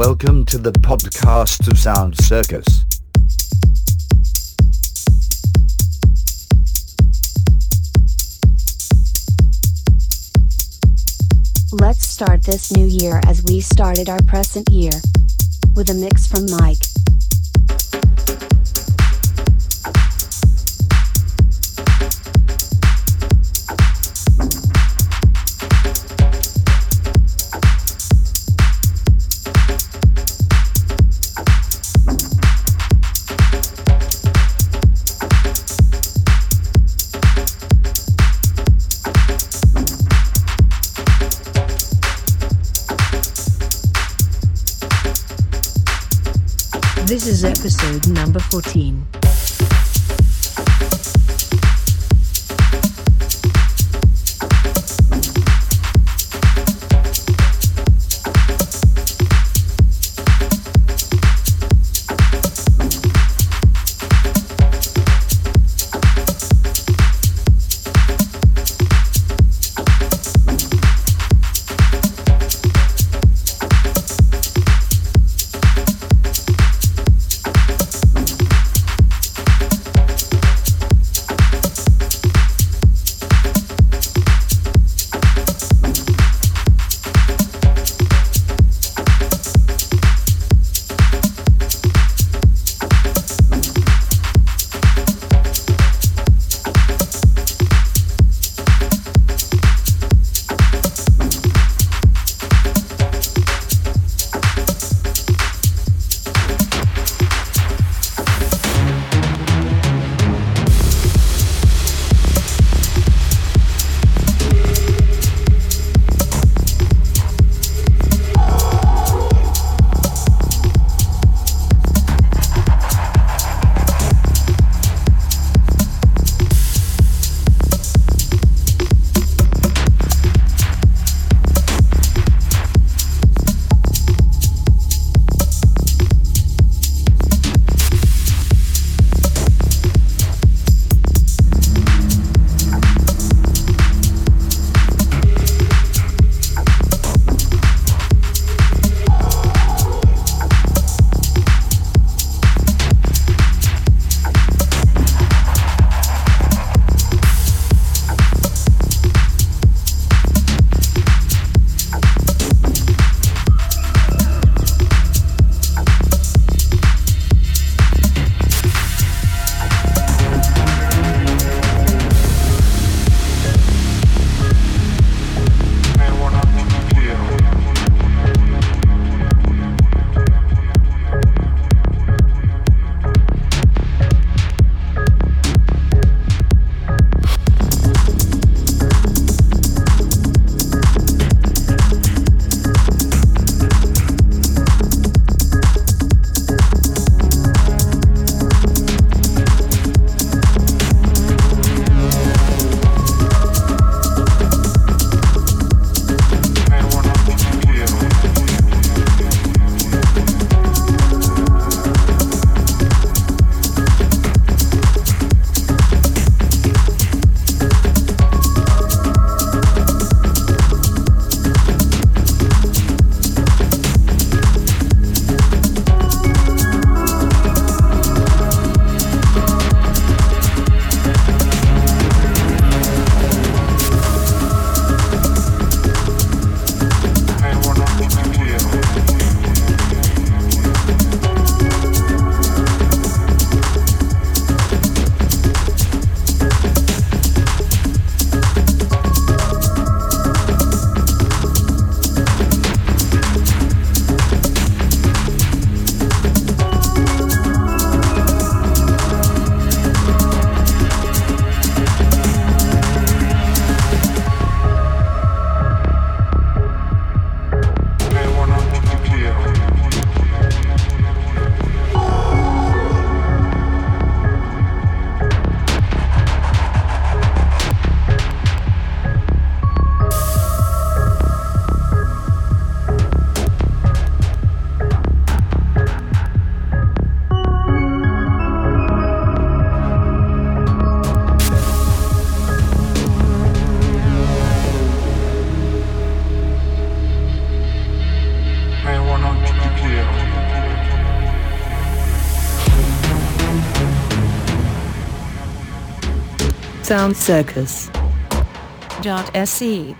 Welcome to the podcast of Sound Circus. Let's start this new year as we started our present year. With a mix from Mike. Episode number 14. Sound Circus. SE.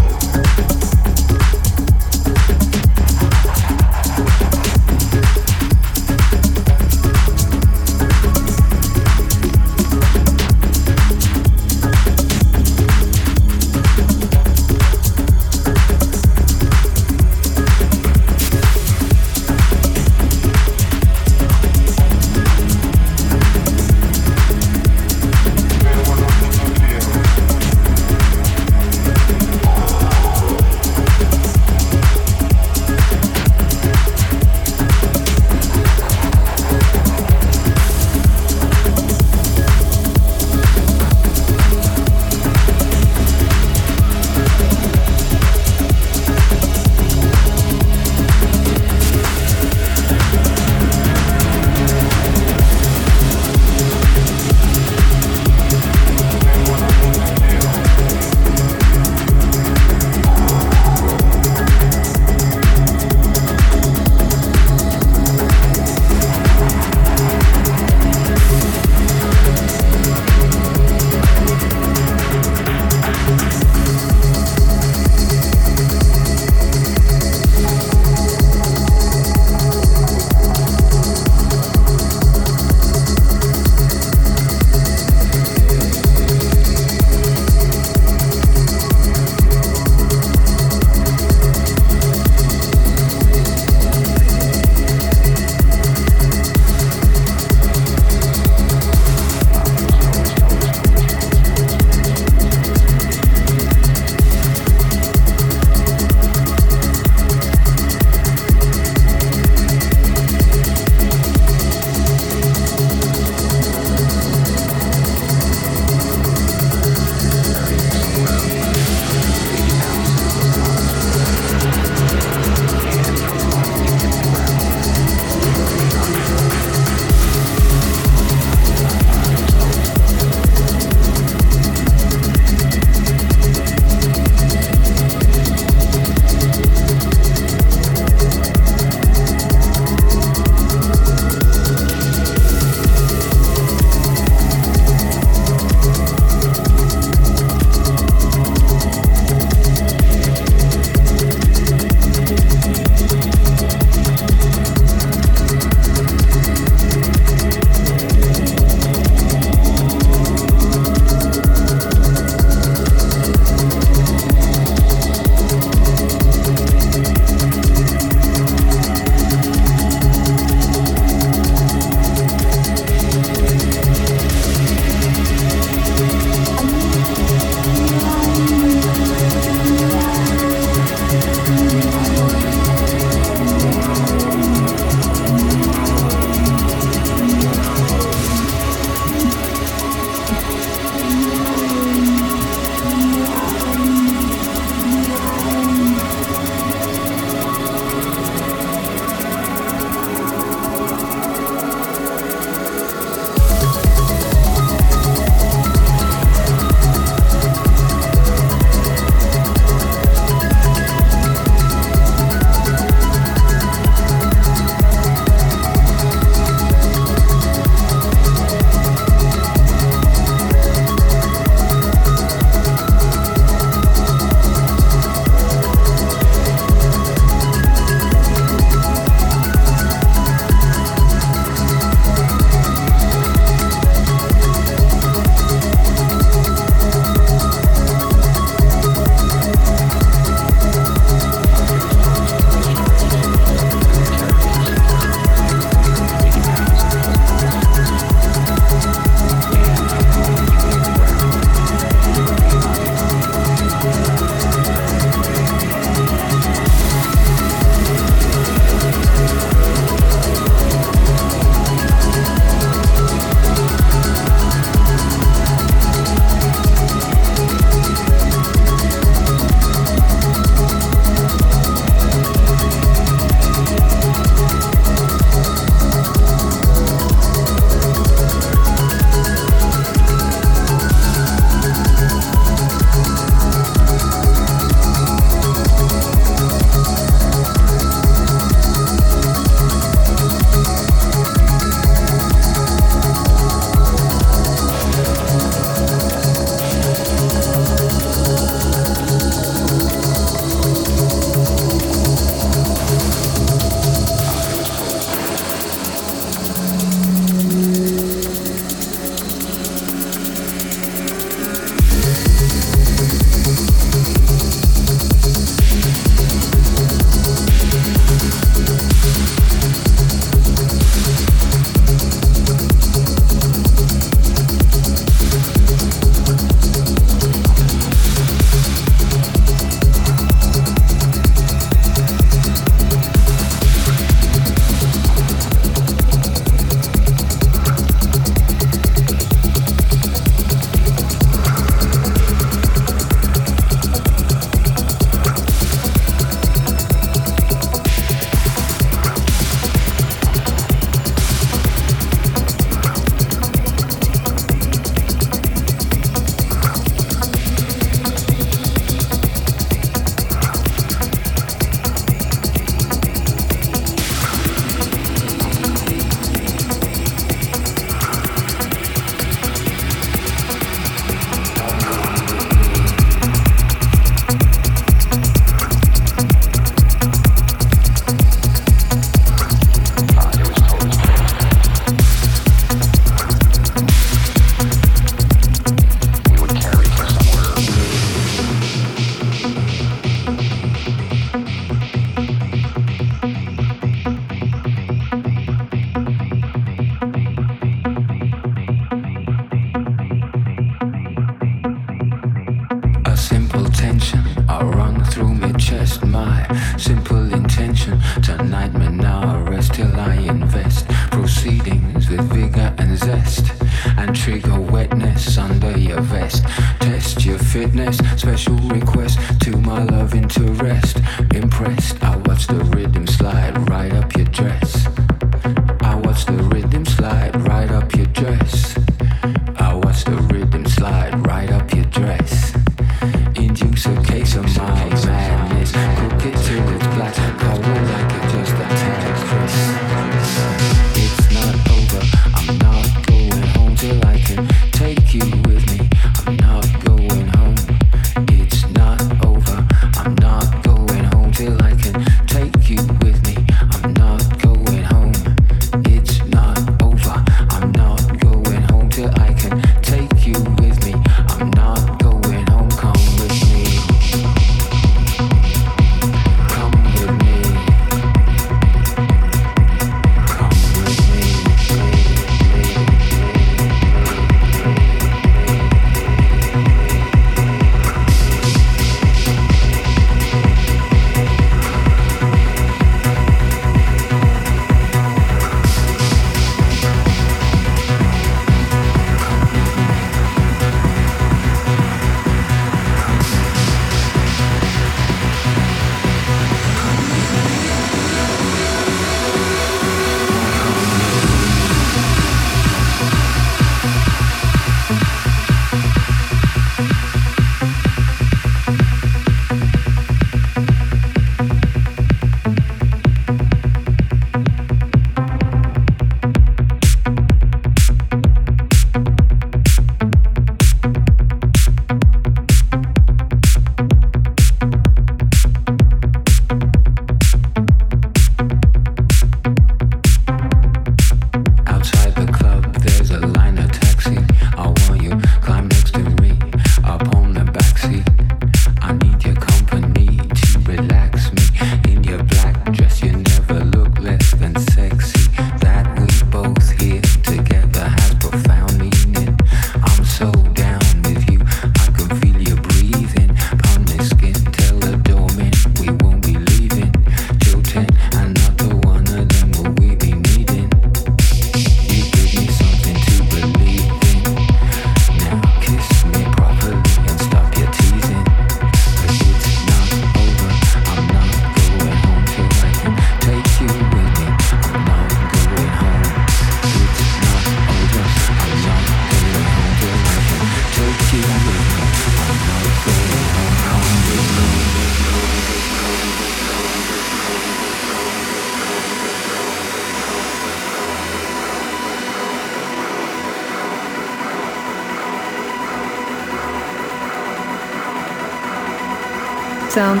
Sound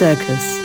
Circus.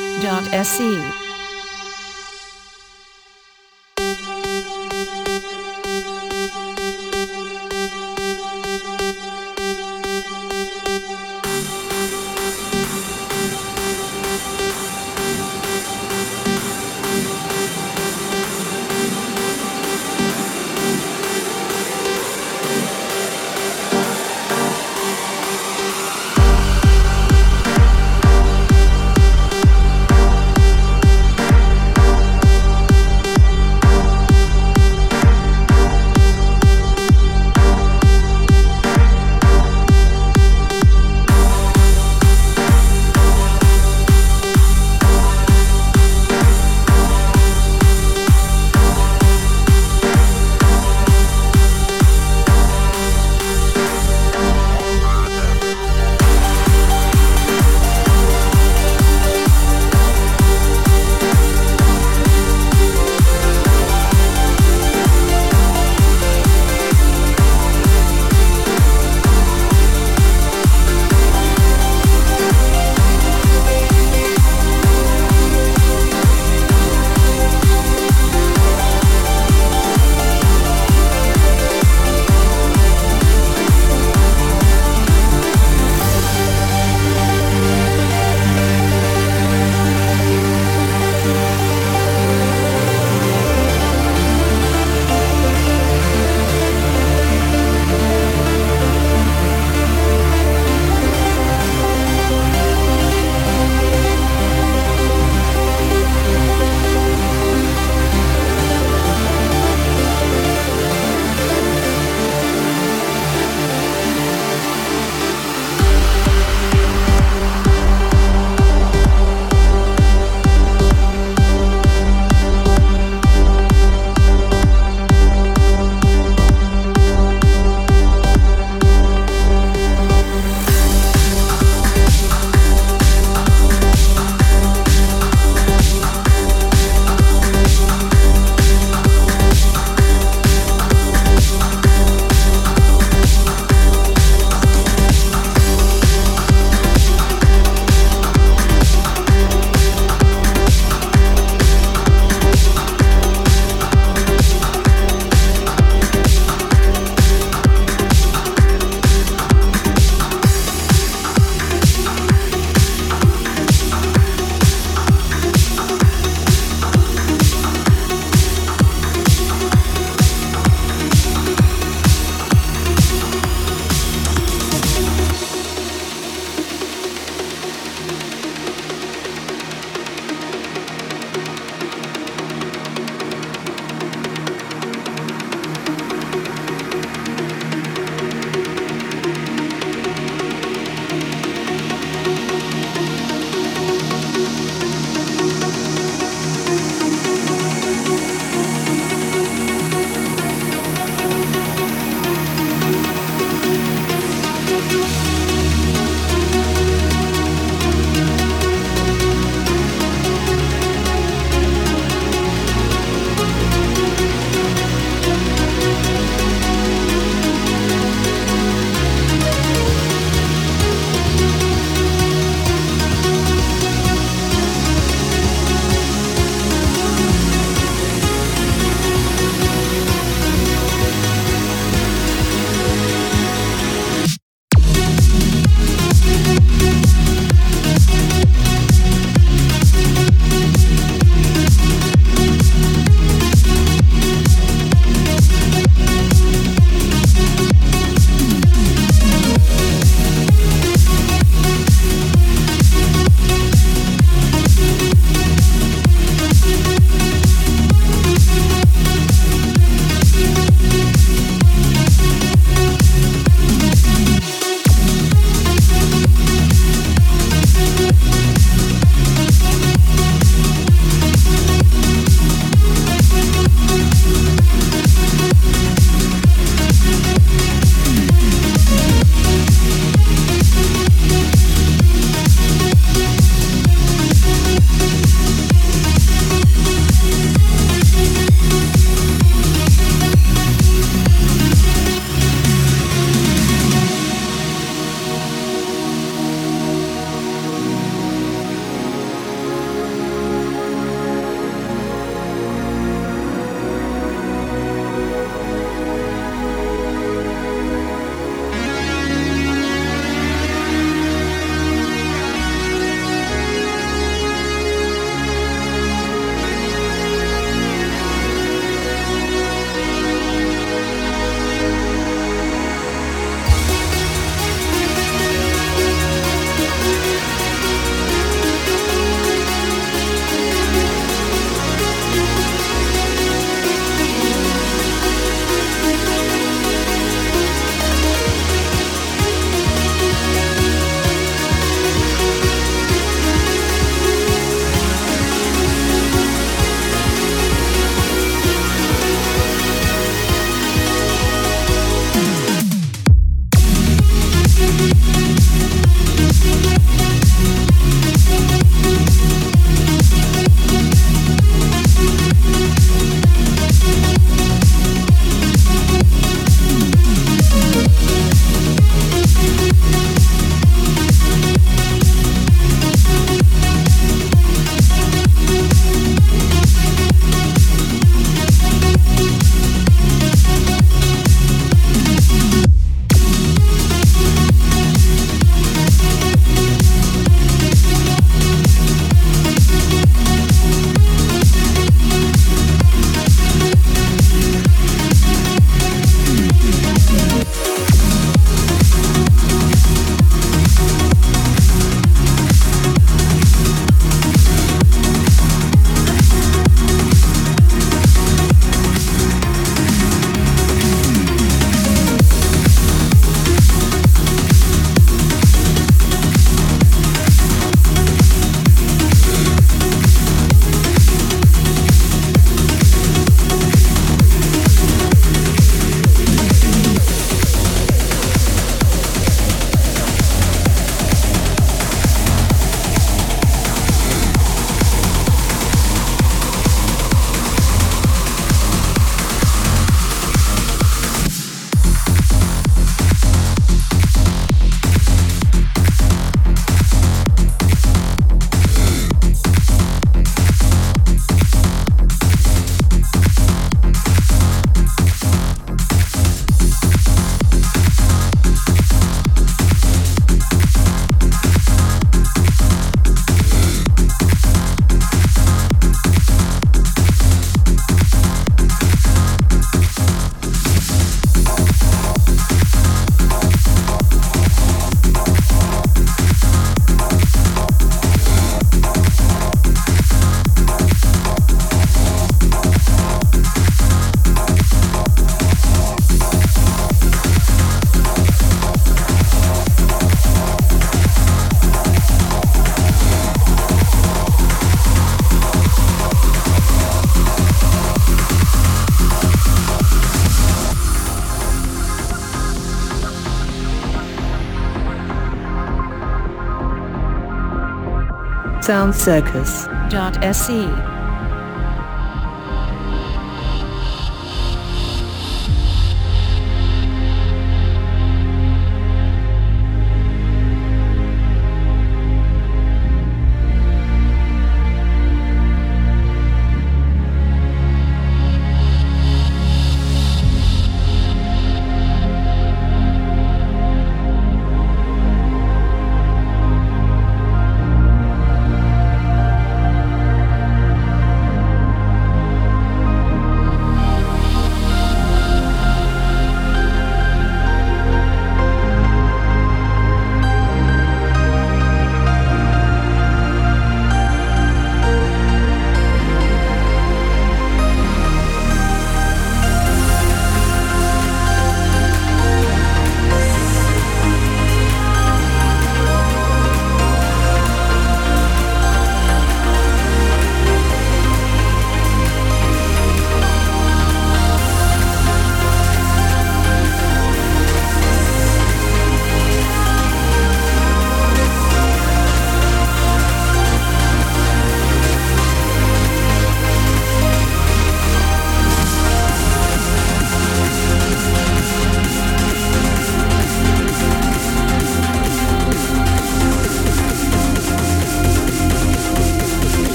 Dot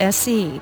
SE.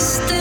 Stay